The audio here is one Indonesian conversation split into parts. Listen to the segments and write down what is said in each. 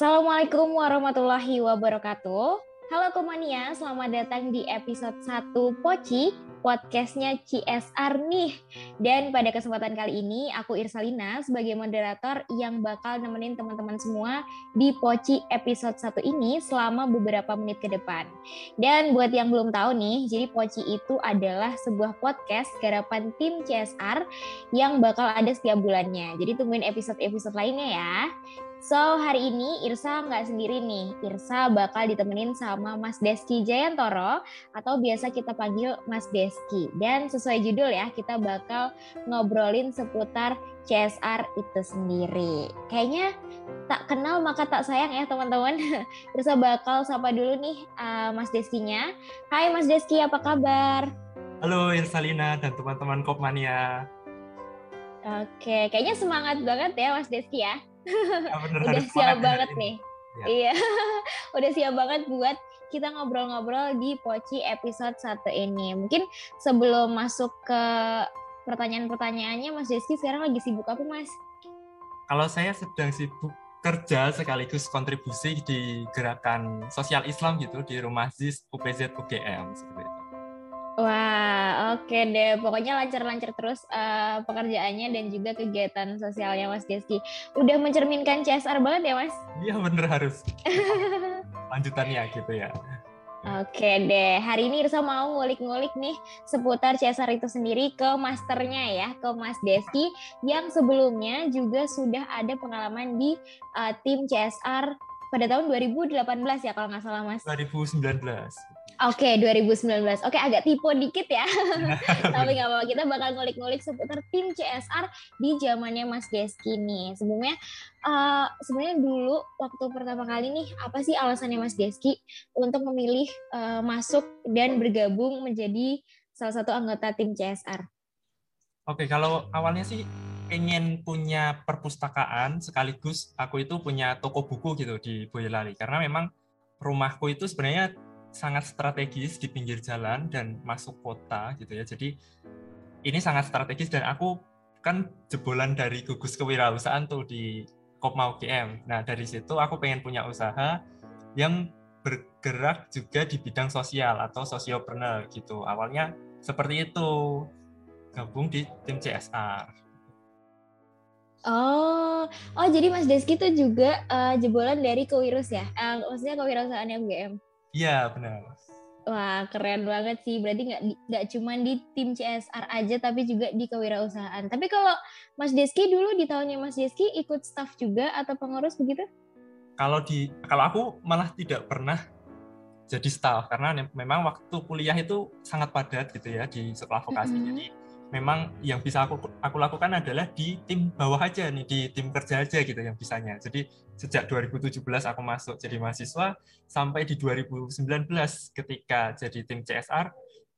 Assalamualaikum warahmatullahi wabarakatuh. Halo Komania, selamat datang di episode 1 Poci, podcastnya CSR nih. Dan pada kesempatan kali ini, aku Irsalina sebagai moderator yang bakal nemenin teman-teman semua di Poci episode 1 ini selama beberapa menit ke depan. Dan buat yang belum tahu nih, jadi Poci itu adalah sebuah podcast garapan tim CSR yang bakal ada setiap bulannya. Jadi tungguin episode-episode lainnya ya. So, hari ini Irsa nggak sendiri nih. Irsa bakal ditemenin sama Mas Deski Jayantoro atau biasa kita panggil Mas Deski. Dan sesuai judul ya, kita bakal ngobrolin seputar CSR itu sendiri. Kayaknya tak kenal maka tak sayang ya teman-teman. Irsa bakal sapa dulu nih uh, Mas Deskinya. Hai Mas Deski, apa kabar? Halo Irsalina dan teman-teman Kopmania. Oke, kayaknya semangat banget ya Mas Deski ya. Ya, bener, udah siap banget nih. Ya. Iya, udah siap banget buat kita ngobrol-ngobrol di Poci episode satu ini. Mungkin sebelum masuk ke pertanyaan-pertanyaannya, Mas Deski sekarang lagi sibuk apa, Mas? Kalau saya sedang sibuk kerja sekaligus kontribusi di gerakan sosial Islam gitu di Rumah Ziz UPZ UGM seperti itu. Wah, oke okay deh. Pokoknya lancar-lancar terus uh, pekerjaannya dan juga kegiatan sosialnya Mas Deski. Udah mencerminkan CSR banget ya, Mas? Iya, bener harus. Lanjutannya gitu ya. Oke okay deh, hari ini Irsa mau ngulik-ngulik nih seputar CSR itu sendiri ke masternya ya, ke Mas Deski yang sebelumnya juga sudah ada pengalaman di uh, tim CSR pada tahun 2018 ya kalau nggak salah Mas. 2019. Oke, okay, 2019. Oke, okay, agak tipe dikit ya. Tapi nggak apa-apa, kita bakal ngulik-ngulik seputar tim CSR di zamannya Mas Deski nih. Sebelumnya, uh, sebenarnya dulu waktu pertama kali nih, apa sih alasannya Mas Deski untuk memilih uh, masuk dan bergabung menjadi salah satu anggota tim CSR? Oke, okay, kalau awalnya sih pengen punya perpustakaan sekaligus aku itu punya toko buku gitu di Boyolali karena memang rumahku itu sebenarnya sangat strategis di pinggir jalan dan masuk kota gitu ya. Jadi ini sangat strategis dan aku kan jebolan dari gugus kewirausahaan tuh di Kopma UGM. Nah dari situ aku pengen punya usaha yang bergerak juga di bidang sosial atau sosiopreneur gitu. Awalnya seperti itu gabung di tim CSR. Oh, oh jadi Mas Deski itu juga uh, jebolan dari kewirus ya? Uh, maksudnya kewirausahaan UGM? Iya benar. Wah keren banget sih. Berarti nggak nggak cuma di tim CSR aja, tapi juga di kewirausahaan. Tapi kalau Mas Deski dulu di tahunnya Mas Deski ikut staff juga atau pengurus begitu? Kalau di kalau aku malah tidak pernah jadi staff karena memang waktu kuliah itu sangat padat gitu ya di sekolah vokasi. Mm -hmm. Jadi memang yang bisa aku aku lakukan adalah di tim bawah aja nih di tim kerja aja gitu yang bisanya jadi sejak 2017 aku masuk jadi mahasiswa sampai di 2019 ketika jadi tim CSR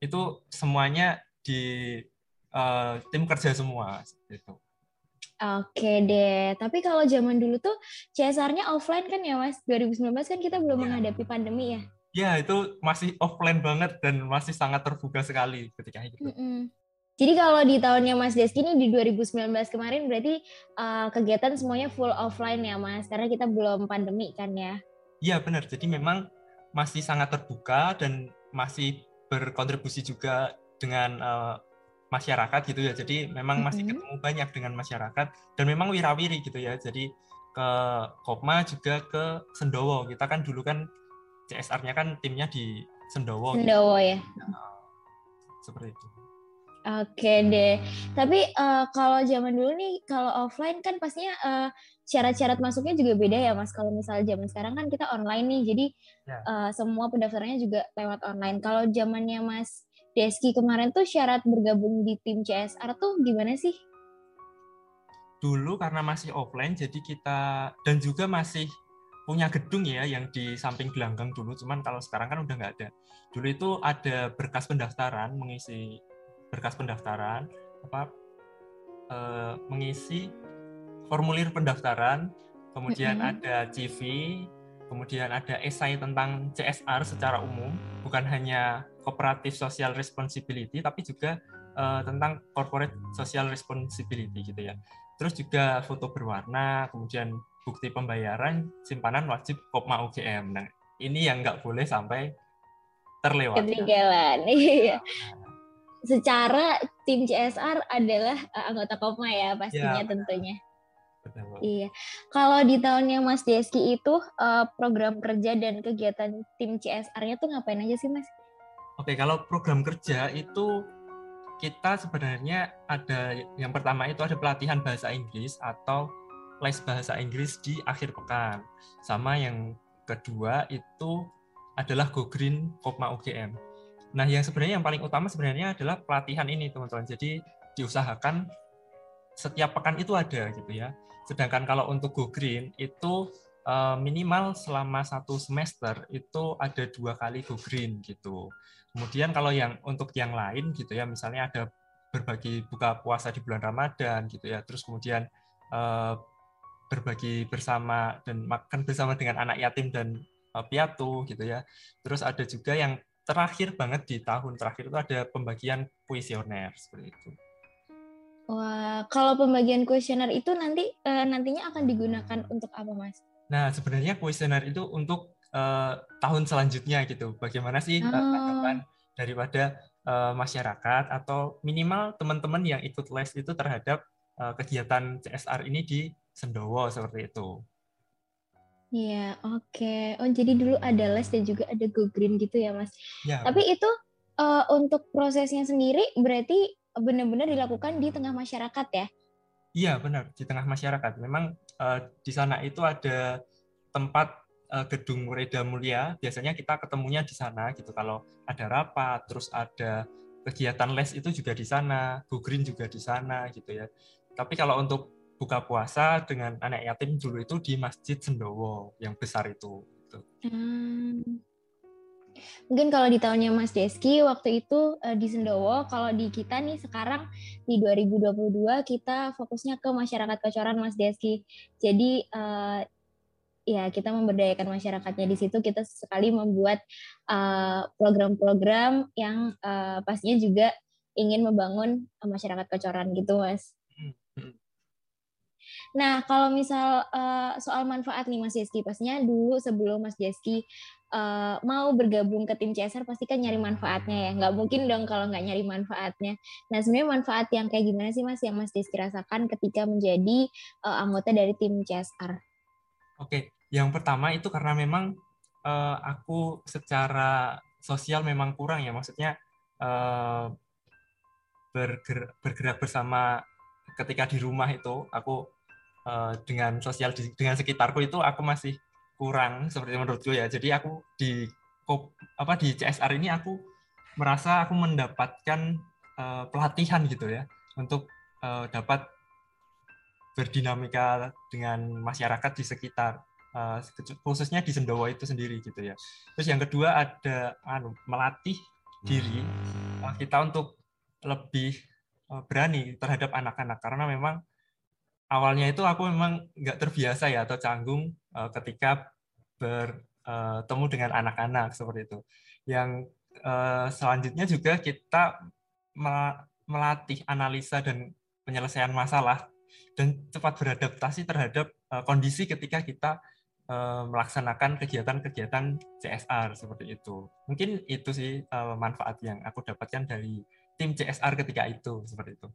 itu semuanya di uh, tim kerja semua gitu. Oke deh, tapi kalau zaman dulu tuh CSR-nya offline kan ya mas? 2019 kan kita belum ya. menghadapi pandemi ya? Ya itu masih offline banget dan masih sangat terbuka sekali ketika itu. Mm -mm. Jadi kalau di tahunnya Mas Deski ini di 2019 kemarin berarti uh, kegiatan semuanya full offline ya Mas, karena kita belum pandemi kan ya? Iya benar, jadi memang masih sangat terbuka dan masih berkontribusi juga dengan uh, masyarakat gitu ya. Jadi memang masih mm -hmm. ketemu banyak dengan masyarakat dan memang wirawiri gitu ya. Jadi ke Kopma juga ke Sendowo. Kita kan dulu kan CSR-nya kan timnya di Sendowo. Sendowo gitu. ya. Nah, seperti itu. Oke deh. Tapi uh, kalau zaman dulu nih, kalau offline kan pastinya uh, syarat-syarat masuknya juga beda ya, Mas. Kalau misalnya zaman sekarang kan kita online nih, jadi ya. uh, semua pendaftarannya juga lewat online. Kalau zamannya Mas Deski kemarin tuh syarat bergabung di tim CSR tuh gimana sih? Dulu karena masih offline, jadi kita dan juga masih punya gedung ya yang di samping gelanggang dulu. Cuman kalau sekarang kan udah nggak ada. Dulu itu ada berkas pendaftaran mengisi berkas pendaftaran apa e, mengisi formulir pendaftaran kemudian mm -hmm. ada CV kemudian ada esai tentang CSR secara umum bukan hanya cooperative social responsibility tapi juga e, tentang corporate social responsibility gitu ya Terus juga foto berwarna, kemudian bukti pembayaran simpanan wajib Kopma UGM. Nah, ini yang nggak boleh sampai terlewatkan. Ketinggalan. Iya. Secara tim CSR adalah uh, anggota Kopma ya pastinya ya, tentunya. Betul. Iya. Kalau di tahunnya Mas Deski itu uh, program kerja dan kegiatan tim CSR-nya tuh ngapain aja sih Mas? Oke, kalau program kerja itu kita sebenarnya ada yang pertama itu ada pelatihan bahasa Inggris atau les bahasa Inggris di akhir pekan. Sama yang kedua itu adalah Go Green Kopma UGM. Nah, yang sebenarnya yang paling utama sebenarnya adalah pelatihan ini, teman-teman. Jadi diusahakan setiap pekan itu ada gitu ya. Sedangkan kalau untuk Go Green itu eh, minimal selama satu semester itu ada dua kali Go Green gitu. Kemudian kalau yang untuk yang lain gitu ya, misalnya ada berbagi buka puasa di bulan Ramadan gitu ya, terus kemudian eh, berbagi bersama dan makan bersama dengan anak yatim dan uh, piatu gitu ya. Terus ada juga yang terakhir banget di tahun terakhir itu ada pembagian kuesioner seperti itu. Wah, kalau pembagian kuesioner itu nanti uh, nantinya akan digunakan untuk apa, Mas? Nah, sebenarnya kuesioner itu untuk uh, tahun selanjutnya gitu. Bagaimana sih oh. tanggapan daripada uh, masyarakat atau minimal teman-teman yang ikut les itu terhadap uh, kegiatan CSR ini di Sendowo seperti itu. Iya, oke. Okay. Oh, jadi dulu ada les dan juga ada go green gitu ya, Mas. Ya. Tapi itu uh, untuk prosesnya sendiri berarti benar-benar dilakukan di tengah masyarakat ya? Iya, benar, di tengah masyarakat. Memang uh, di sana itu ada tempat uh, gedung Reda Mulia. Biasanya kita ketemunya di sana gitu. Kalau ada rapat, terus ada kegiatan les itu juga di sana, go green juga di sana gitu ya. Tapi kalau untuk buka puasa dengan anak yatim dulu itu di Masjid Sendowo yang besar itu. Gitu. Hmm. Mungkin kalau di tahunnya Mas Deski waktu itu uh, di Sendowo, kalau di kita nih sekarang di 2022 kita fokusnya ke masyarakat Kocoran Mas Deski. Jadi uh, ya kita memberdayakan masyarakatnya di situ kita sekali membuat eh, program-program uh, yang uh, pastinya juga ingin membangun masyarakat Kocoran gitu Mas. Nah, kalau misal uh, soal manfaat nih Mas Jeski, pastinya dulu sebelum Mas Jeski uh, mau bergabung ke tim CSR pasti kan nyari manfaatnya ya. Nggak mungkin dong kalau nggak nyari manfaatnya. Nah, sebenarnya manfaat yang kayak gimana sih Mas yang Mas Jeski rasakan ketika menjadi uh, anggota dari tim CSR? Oke, yang pertama itu karena memang uh, aku secara sosial memang kurang ya. Maksudnya uh, bergerak, bergerak bersama ketika di rumah itu aku uh, dengan sosial dengan sekitarku itu aku masih kurang seperti menurutku ya. Jadi aku di apa di CSR ini aku merasa aku mendapatkan uh, pelatihan gitu ya untuk uh, dapat berdinamika dengan masyarakat di sekitar uh, khususnya di Sendowo itu sendiri gitu ya. Terus yang kedua ada anu melatih diri uh, kita untuk lebih uh, berani terhadap anak-anak karena memang awalnya itu aku memang nggak terbiasa ya atau canggung uh, ketika bertemu dengan anak-anak seperti itu. Yang uh, selanjutnya juga kita melatih analisa dan penyelesaian masalah dan cepat beradaptasi terhadap uh, kondisi ketika kita uh, melaksanakan kegiatan-kegiatan CSR seperti itu. Mungkin itu sih uh, manfaat yang aku dapatkan dari tim CSR ketika itu seperti itu.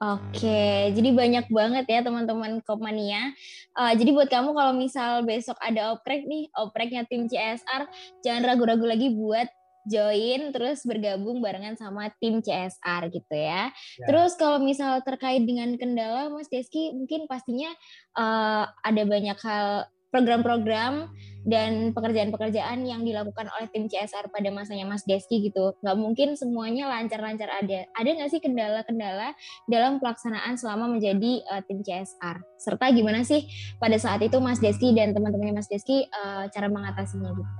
Oke, jadi banyak banget ya teman-teman Kopmania. Uh, jadi buat kamu kalau misal besok ada oprek nih, opreknya tim CSR, jangan ragu-ragu lagi buat join terus bergabung barengan sama tim CSR gitu ya. ya. Terus kalau misal terkait dengan kendala Mas Deski mungkin pastinya uh, ada banyak hal program-program dan pekerjaan-pekerjaan yang dilakukan oleh tim CSR pada masanya Mas Deski gitu. Nggak mungkin semuanya lancar-lancar ada. Ada nggak sih kendala-kendala dalam pelaksanaan selama menjadi uh, tim CSR? Serta gimana sih pada saat itu Mas Deski dan teman-temannya Mas Deski uh, cara mengatasinya gitu?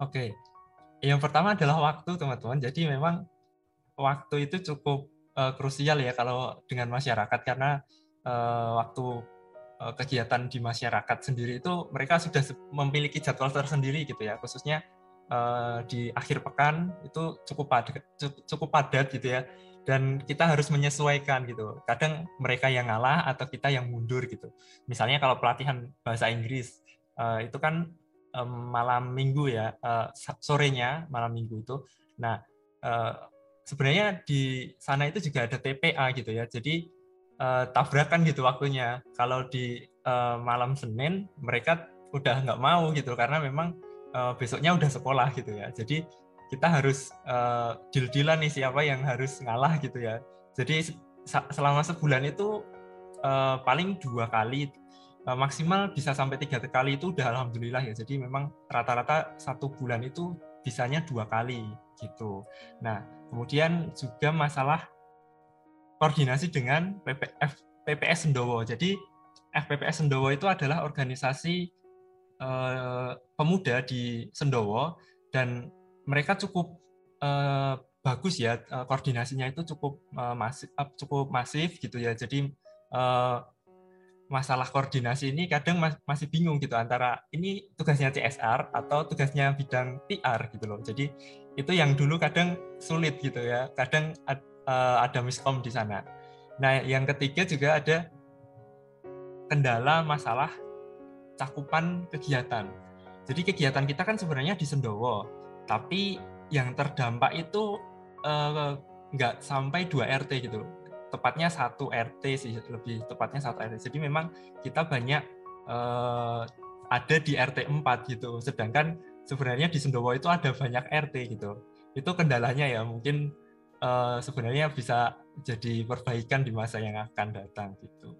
Oke, yang pertama adalah waktu teman-teman. Jadi memang waktu itu cukup uh, krusial ya kalau dengan masyarakat karena uh, waktu kegiatan di masyarakat sendiri itu mereka sudah memiliki jadwal tersendiri gitu ya khususnya uh, di akhir pekan itu cukup padat cukup padat gitu ya dan kita harus menyesuaikan gitu. Kadang mereka yang ngalah atau kita yang mundur gitu. Misalnya kalau pelatihan bahasa Inggris uh, itu kan malam minggu ya, sorenya malam minggu itu. Nah, sebenarnya di sana itu juga ada TPA gitu ya. Jadi uh, tabrakan gitu waktunya. Kalau di uh, malam Senin mereka udah nggak mau gitu karena memang uh, besoknya udah sekolah gitu ya. Jadi kita harus uh, deal-dealan nih siapa yang harus ngalah gitu ya. Jadi selama sebulan itu uh, paling dua kali maksimal bisa sampai tiga kali itu udah alhamdulillah ya. Jadi memang rata-rata satu bulan itu bisanya dua kali gitu. Nah kemudian juga masalah koordinasi dengan PPF PPS Sendowo. Jadi FPPS Sendowo itu adalah organisasi uh, pemuda di Sendowo dan mereka cukup uh, bagus ya uh, koordinasinya itu cukup uh, masif cukup masif gitu ya. Jadi uh, masalah koordinasi ini kadang mas masih bingung gitu antara ini tugasnya CSR atau tugasnya bidang PR gitu loh. Jadi itu yang dulu kadang sulit gitu ya. Kadang ad, uh, ada miskom di sana. Nah yang ketiga juga ada kendala masalah cakupan kegiatan. Jadi kegiatan kita kan sebenarnya di Sendowo tapi yang terdampak itu uh, nggak sampai 2 RT gitu. Tepatnya satu RT sih lebih tepatnya satu RT jadi memang kita banyak uh, ada di RT 4 gitu. Sedangkan sebenarnya di Sendowo itu ada banyak RT gitu. Itu kendalanya ya mungkin uh, sebenarnya bisa jadi perbaikan di masa yang akan datang gitu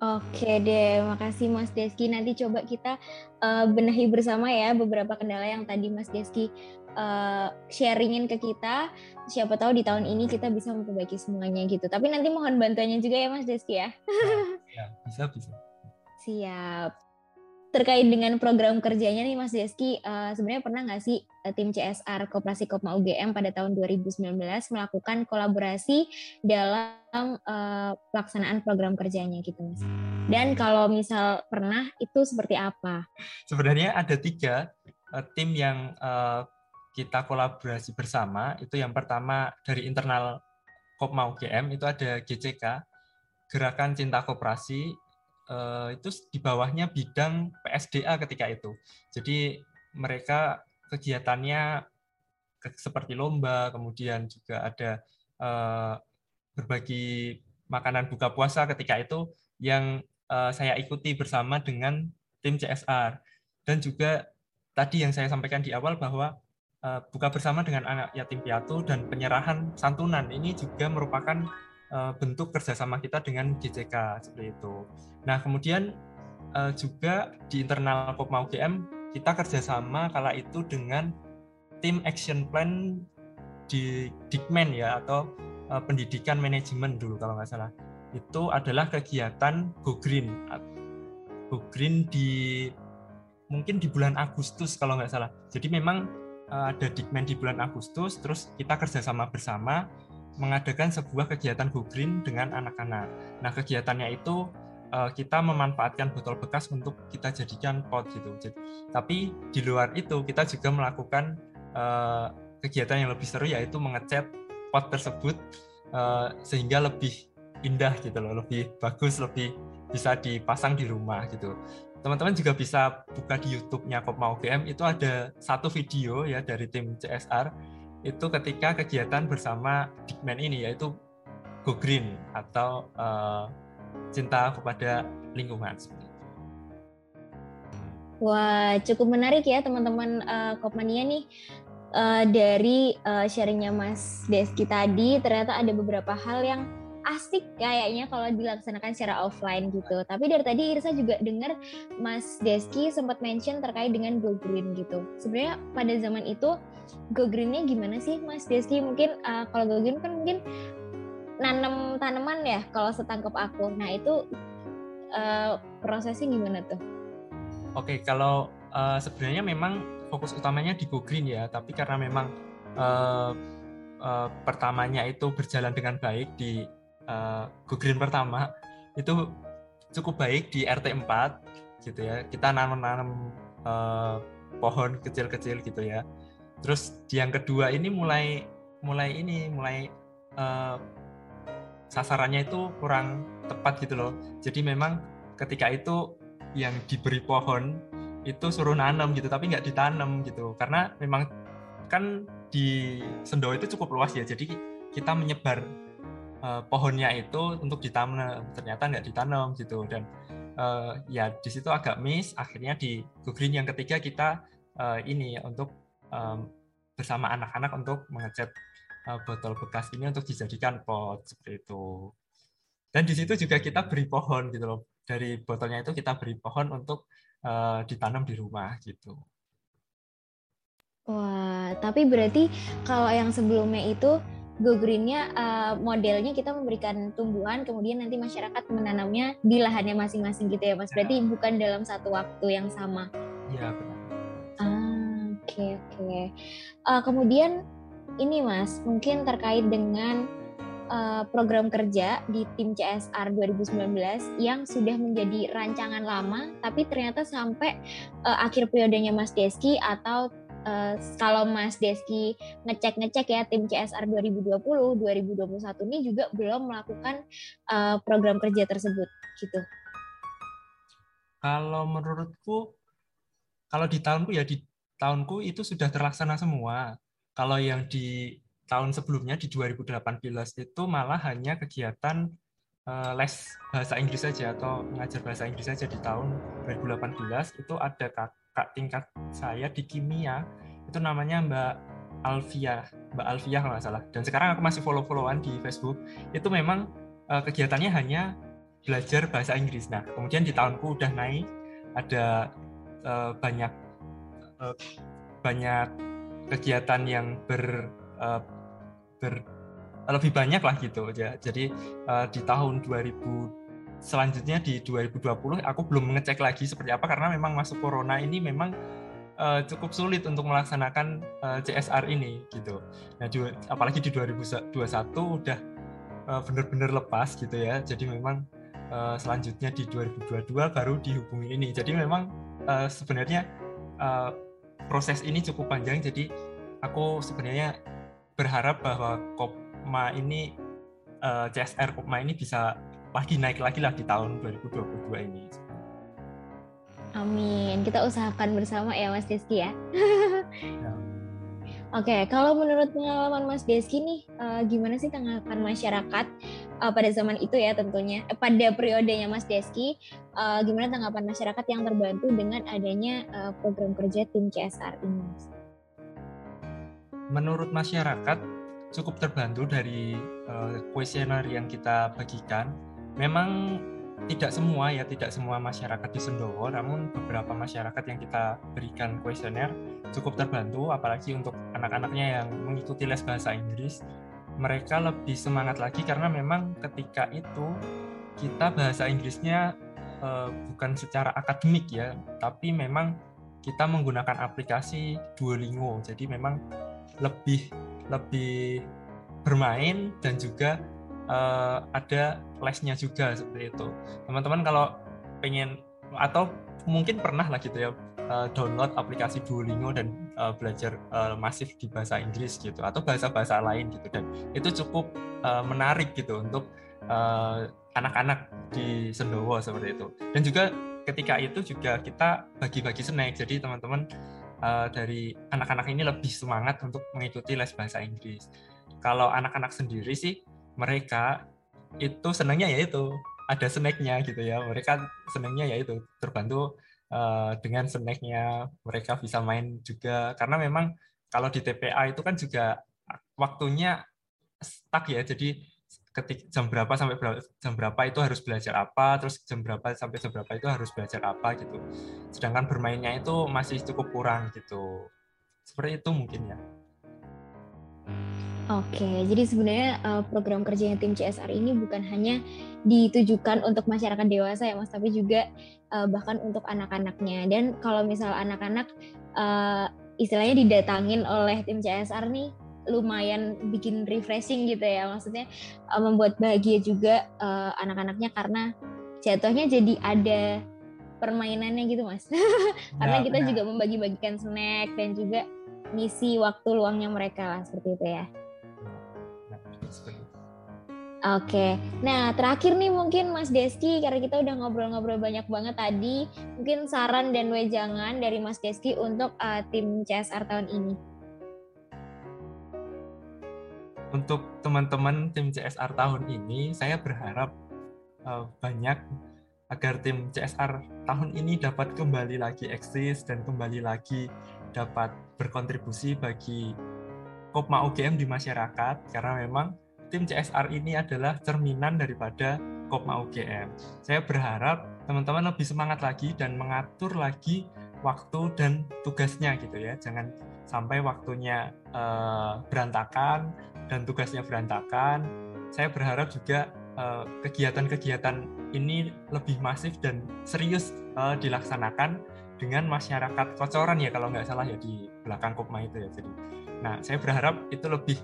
Oke deh, makasih Mas Deski. Nanti coba kita uh, benahi bersama ya beberapa kendala yang tadi Mas Deski uh, sharingin ke kita. Siapa tahu di tahun ini kita bisa memperbaiki semuanya gitu. Tapi nanti mohon bantuannya juga ya Mas Deski ya. Ya, bisa bisa. Siap terkait dengan program kerjanya nih Mas Deski, uh, sebenarnya pernah nggak sih tim CSR Koperasi Kopma UGM pada tahun 2019 melakukan kolaborasi dalam uh, pelaksanaan program kerjanya gitu Mas? Dan kalau misal pernah, itu seperti apa? Sebenarnya ada tiga uh, tim yang uh, kita kolaborasi bersama. Itu yang pertama dari internal Kopma UGM, itu ada GCK, Gerakan Cinta Koperasi, Eh, itu di bawahnya bidang PSDA ketika itu. Jadi mereka kegiatannya seperti lomba, kemudian juga ada uh, berbagi makanan buka puasa ketika itu yang uh, saya ikuti bersama dengan tim CSR dan juga tadi yang saya sampaikan di awal bahwa uh, buka bersama dengan anak yatim piatu dan penyerahan santunan ini juga merupakan uh, bentuk kerjasama kita dengan GCK seperti itu. Nah, kemudian uh, juga di internal Kopma UGM kita kerjasama kala itu dengan tim action plan di Dikmen ya atau uh, pendidikan manajemen dulu kalau nggak salah. Itu adalah kegiatan Go Green. Go Green di mungkin di bulan Agustus kalau nggak salah. Jadi memang uh, ada Dikmen di bulan Agustus, terus kita kerjasama bersama mengadakan sebuah kegiatan Go Green dengan anak-anak. Nah kegiatannya itu uh, kita memanfaatkan botol bekas untuk kita jadikan pot gitu. Jadi, tapi di luar itu kita juga melakukan uh, kegiatan yang lebih seru yaitu mengecat pot tersebut uh, sehingga lebih indah gitu loh, lebih bagus, lebih bisa dipasang di rumah gitu. Teman-teman juga bisa buka di YouTube-nya Kopma UGM itu ada satu video ya dari tim CSR itu ketika kegiatan bersama Dikmen ini yaitu Go Green atau uh, cinta kepada lingkungan. Wah, cukup menarik ya teman-teman uh, Kopmania nih. Uh, dari uh, sharingnya Mas Deski tadi, ternyata ada beberapa hal yang asik kayaknya kalau dilaksanakan secara offline gitu. Tapi dari tadi Irsa juga dengar Mas Deski sempat mention terkait dengan Go Green gitu. Sebenarnya pada zaman itu Go Greennya gimana sih Mas Deski? Mungkin uh, kalau Go Green kan mungkin nanam tanaman ya kalau setangkap aku. Nah itu uh, prosesnya gimana tuh? Oke, kalau uh, sebenarnya memang fokus utamanya di Go Green ya, tapi karena memang uh, uh, pertamanya itu berjalan dengan baik di uh, Go Green pertama itu cukup baik di RT 4 gitu ya. Kita nanam-nanam uh, pohon kecil-kecil gitu ya. terus yang kedua ini mulai mulai ini mulai uh, sasarannya itu kurang tepat gitu loh. Jadi memang ketika itu yang diberi pohon itu suruh nanam gitu tapi nggak ditanam gitu. Karena memang kan di Sendawa itu cukup luas ya jadi kita menyebar uh, pohonnya itu untuk ditanam ternyata nggak ditanam gitu. Dan uh, ya di situ agak miss akhirnya di Go Green yang ketiga kita uh, ini untuk um, bersama anak-anak untuk mengecat botol bekas ini untuk dijadikan pot seperti itu dan di situ juga kita beri pohon gitu loh dari botolnya itu kita beri pohon untuk uh, ditanam di rumah gitu. Wah, tapi berarti kalau yang sebelumnya itu Go Green-nya uh, modelnya kita memberikan tumbuhan, kemudian nanti masyarakat menanamnya di lahannya masing-masing gitu ya, Mas. Berarti ya. bukan dalam satu waktu yang sama. Iya, benar. Ah, oke okay, oke. Okay. Uh, eh, kemudian ini Mas, mungkin terkait dengan uh, program kerja di tim CSR 2019 yang sudah menjadi rancangan lama, tapi ternyata sampai uh, akhir periodenya Mas Deski atau uh, kalau Mas Deski ngecek-ngecek ya tim CSR 2020 2021 ini juga belum melakukan uh, program kerja tersebut gitu. Kalau menurutku kalau di tahunku ya di tahunku itu sudah terlaksana semua. Kalau yang di tahun sebelumnya di 2018 itu malah hanya kegiatan uh, les bahasa Inggris saja atau mengajar bahasa Inggris saja di tahun 2018 itu ada kakak tingkat saya di kimia. Itu namanya Mbak Alfia Mbak Alfia kalau nggak salah. Dan sekarang aku masih follow-followan di Facebook. Itu memang uh, kegiatannya hanya belajar bahasa Inggris. Nah kemudian di tahunku udah naik ada uh, banyak banyak kegiatan yang ber uh, ber lebih banyak lah gitu ya. Jadi uh, di tahun 2000 selanjutnya di 2020 aku belum mengecek lagi seperti apa karena memang masuk corona ini memang uh, cukup sulit untuk melaksanakan uh, CSR ini gitu. Nah, apalagi di 2021 udah uh, benar-benar lepas gitu ya. Jadi memang uh, selanjutnya di 2022 baru dihubungi ini. Jadi memang uh, sebenarnya uh, proses ini cukup panjang. Jadi aku sebenarnya berharap bahwa Kopma ini uh, eh, CSR Kopma ini bisa lagi naik lagi lah di tahun 2022 ini. Amin. Kita usahakan bersama ya Mas Deski ya. ya. Oke, okay, kalau menurut pengalaman Mas Deski nih, uh, gimana sih tanggapan masyarakat uh, pada zaman itu ya tentunya, eh, pada periodenya Mas Deski, uh, gimana tanggapan masyarakat yang terbantu dengan adanya uh, program kerja tim CSR ini? menurut masyarakat cukup terbantu dari kuesioner uh, yang kita bagikan. Memang tidak semua ya, tidak semua masyarakat di Sendowo, namun beberapa masyarakat yang kita berikan kuesioner cukup terbantu, apalagi untuk anak-anaknya yang mengikuti les bahasa Inggris, mereka lebih semangat lagi karena memang ketika itu kita bahasa Inggrisnya uh, bukan secara akademik ya, tapi memang kita menggunakan aplikasi Duolingo. Jadi memang lebih lebih bermain dan juga uh, ada lesnya juga seperti itu. Teman-teman kalau pengen atau mungkin pernah lah gitu ya uh, download aplikasi Duolingo dan uh, belajar uh, masif di bahasa Inggris gitu atau bahasa-bahasa lain gitu dan itu cukup uh, menarik gitu untuk anak-anak uh, di Sendowo seperti itu. Dan juga ketika itu juga kita bagi-bagi snack jadi teman-teman uh, dari anak-anak ini lebih semangat untuk mengikuti les bahasa Inggris. Kalau anak-anak sendiri sih mereka itu senangnya ya itu ada snacknya gitu ya. Mereka senangnya ya itu terbantu uh, dengan snacknya mereka bisa main juga karena memang kalau di TPA itu kan juga waktunya stuck ya. Jadi ketik jam berapa sampai berapa, jam berapa itu harus belajar apa, terus jam berapa sampai jam berapa itu harus belajar apa gitu. Sedangkan bermainnya itu masih cukup kurang gitu. Seperti itu mungkin ya. Oke, jadi sebenarnya uh, program kerjanya tim CSR ini bukan hanya ditujukan untuk masyarakat dewasa ya Mas, tapi juga uh, bahkan untuk anak-anaknya. Dan kalau misal anak-anak uh, istilahnya didatangin oleh tim CSR nih, lumayan bikin refreshing gitu ya maksudnya uh, membuat bahagia juga uh, anak-anaknya karena jatuhnya jadi ada permainannya gitu mas karena ya, kita juga membagi-bagikan snack dan juga ngisi waktu luangnya mereka lah seperti itu ya. Seperti itu. Oke, nah terakhir nih mungkin Mas Deski karena kita udah ngobrol-ngobrol banyak banget tadi, mungkin saran dan wejangan dari Mas Deski untuk uh, tim CSR tahun ini. Untuk teman-teman tim CSR tahun ini, saya berharap uh, banyak agar tim CSR tahun ini dapat kembali lagi eksis dan kembali lagi dapat berkontribusi bagi Kopma UGM di masyarakat karena memang tim CSR ini adalah cerminan daripada Kopma UGM. Saya berharap teman-teman lebih semangat lagi dan mengatur lagi waktu dan tugasnya gitu ya. Jangan sampai waktunya uh, berantakan dan tugasnya berantakan. Saya berharap juga eh, kegiatan-kegiatan ini lebih masif dan serius uh, dilaksanakan dengan masyarakat kocoran ya kalau nggak salah ya di belakang Kopma itu ya. Jadi, nah saya berharap itu lebih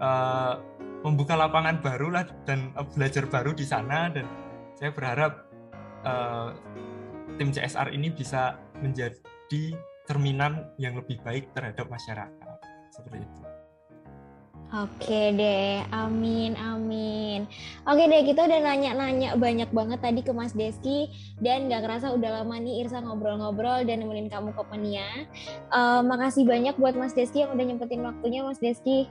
uh, membuka lapangan baru lah dan uh, belajar baru di sana dan saya berharap uh, tim CSR ini bisa menjadi cerminan yang lebih baik terhadap masyarakat seperti itu. Oke deh, amin, amin. Oke deh, kita udah nanya-nanya banyak banget tadi ke Mas Deski dan gak kerasa udah lama nih Irsa ngobrol-ngobrol dan nemenin kamu ke Penia. Uh, makasih banyak buat Mas Deski yang udah nyempetin waktunya, Mas Deski.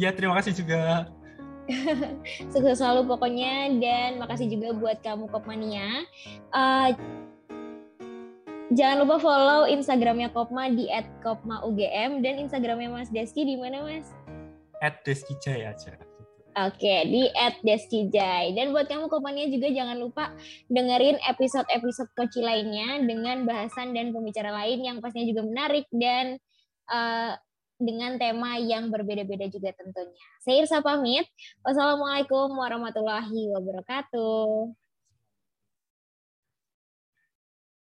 Ya, terima kasih juga. Sukses selalu pokoknya dan makasih juga buat kamu Kopmania. Uh, jangan lupa follow Instagramnya Kopma di @kopmaugm dan Instagramnya Mas Deski di mana Mas? @deskijay aja. Oke, di @deskijay. Dan buat kamu Kopmania juga jangan lupa dengerin episode-episode Koci lainnya dengan bahasan dan pembicara lain yang pastinya juga menarik dan uh, dengan tema yang berbeda-beda juga tentunya. Saya Irsa pamit. Wassalamualaikum warahmatullahi wabarakatuh.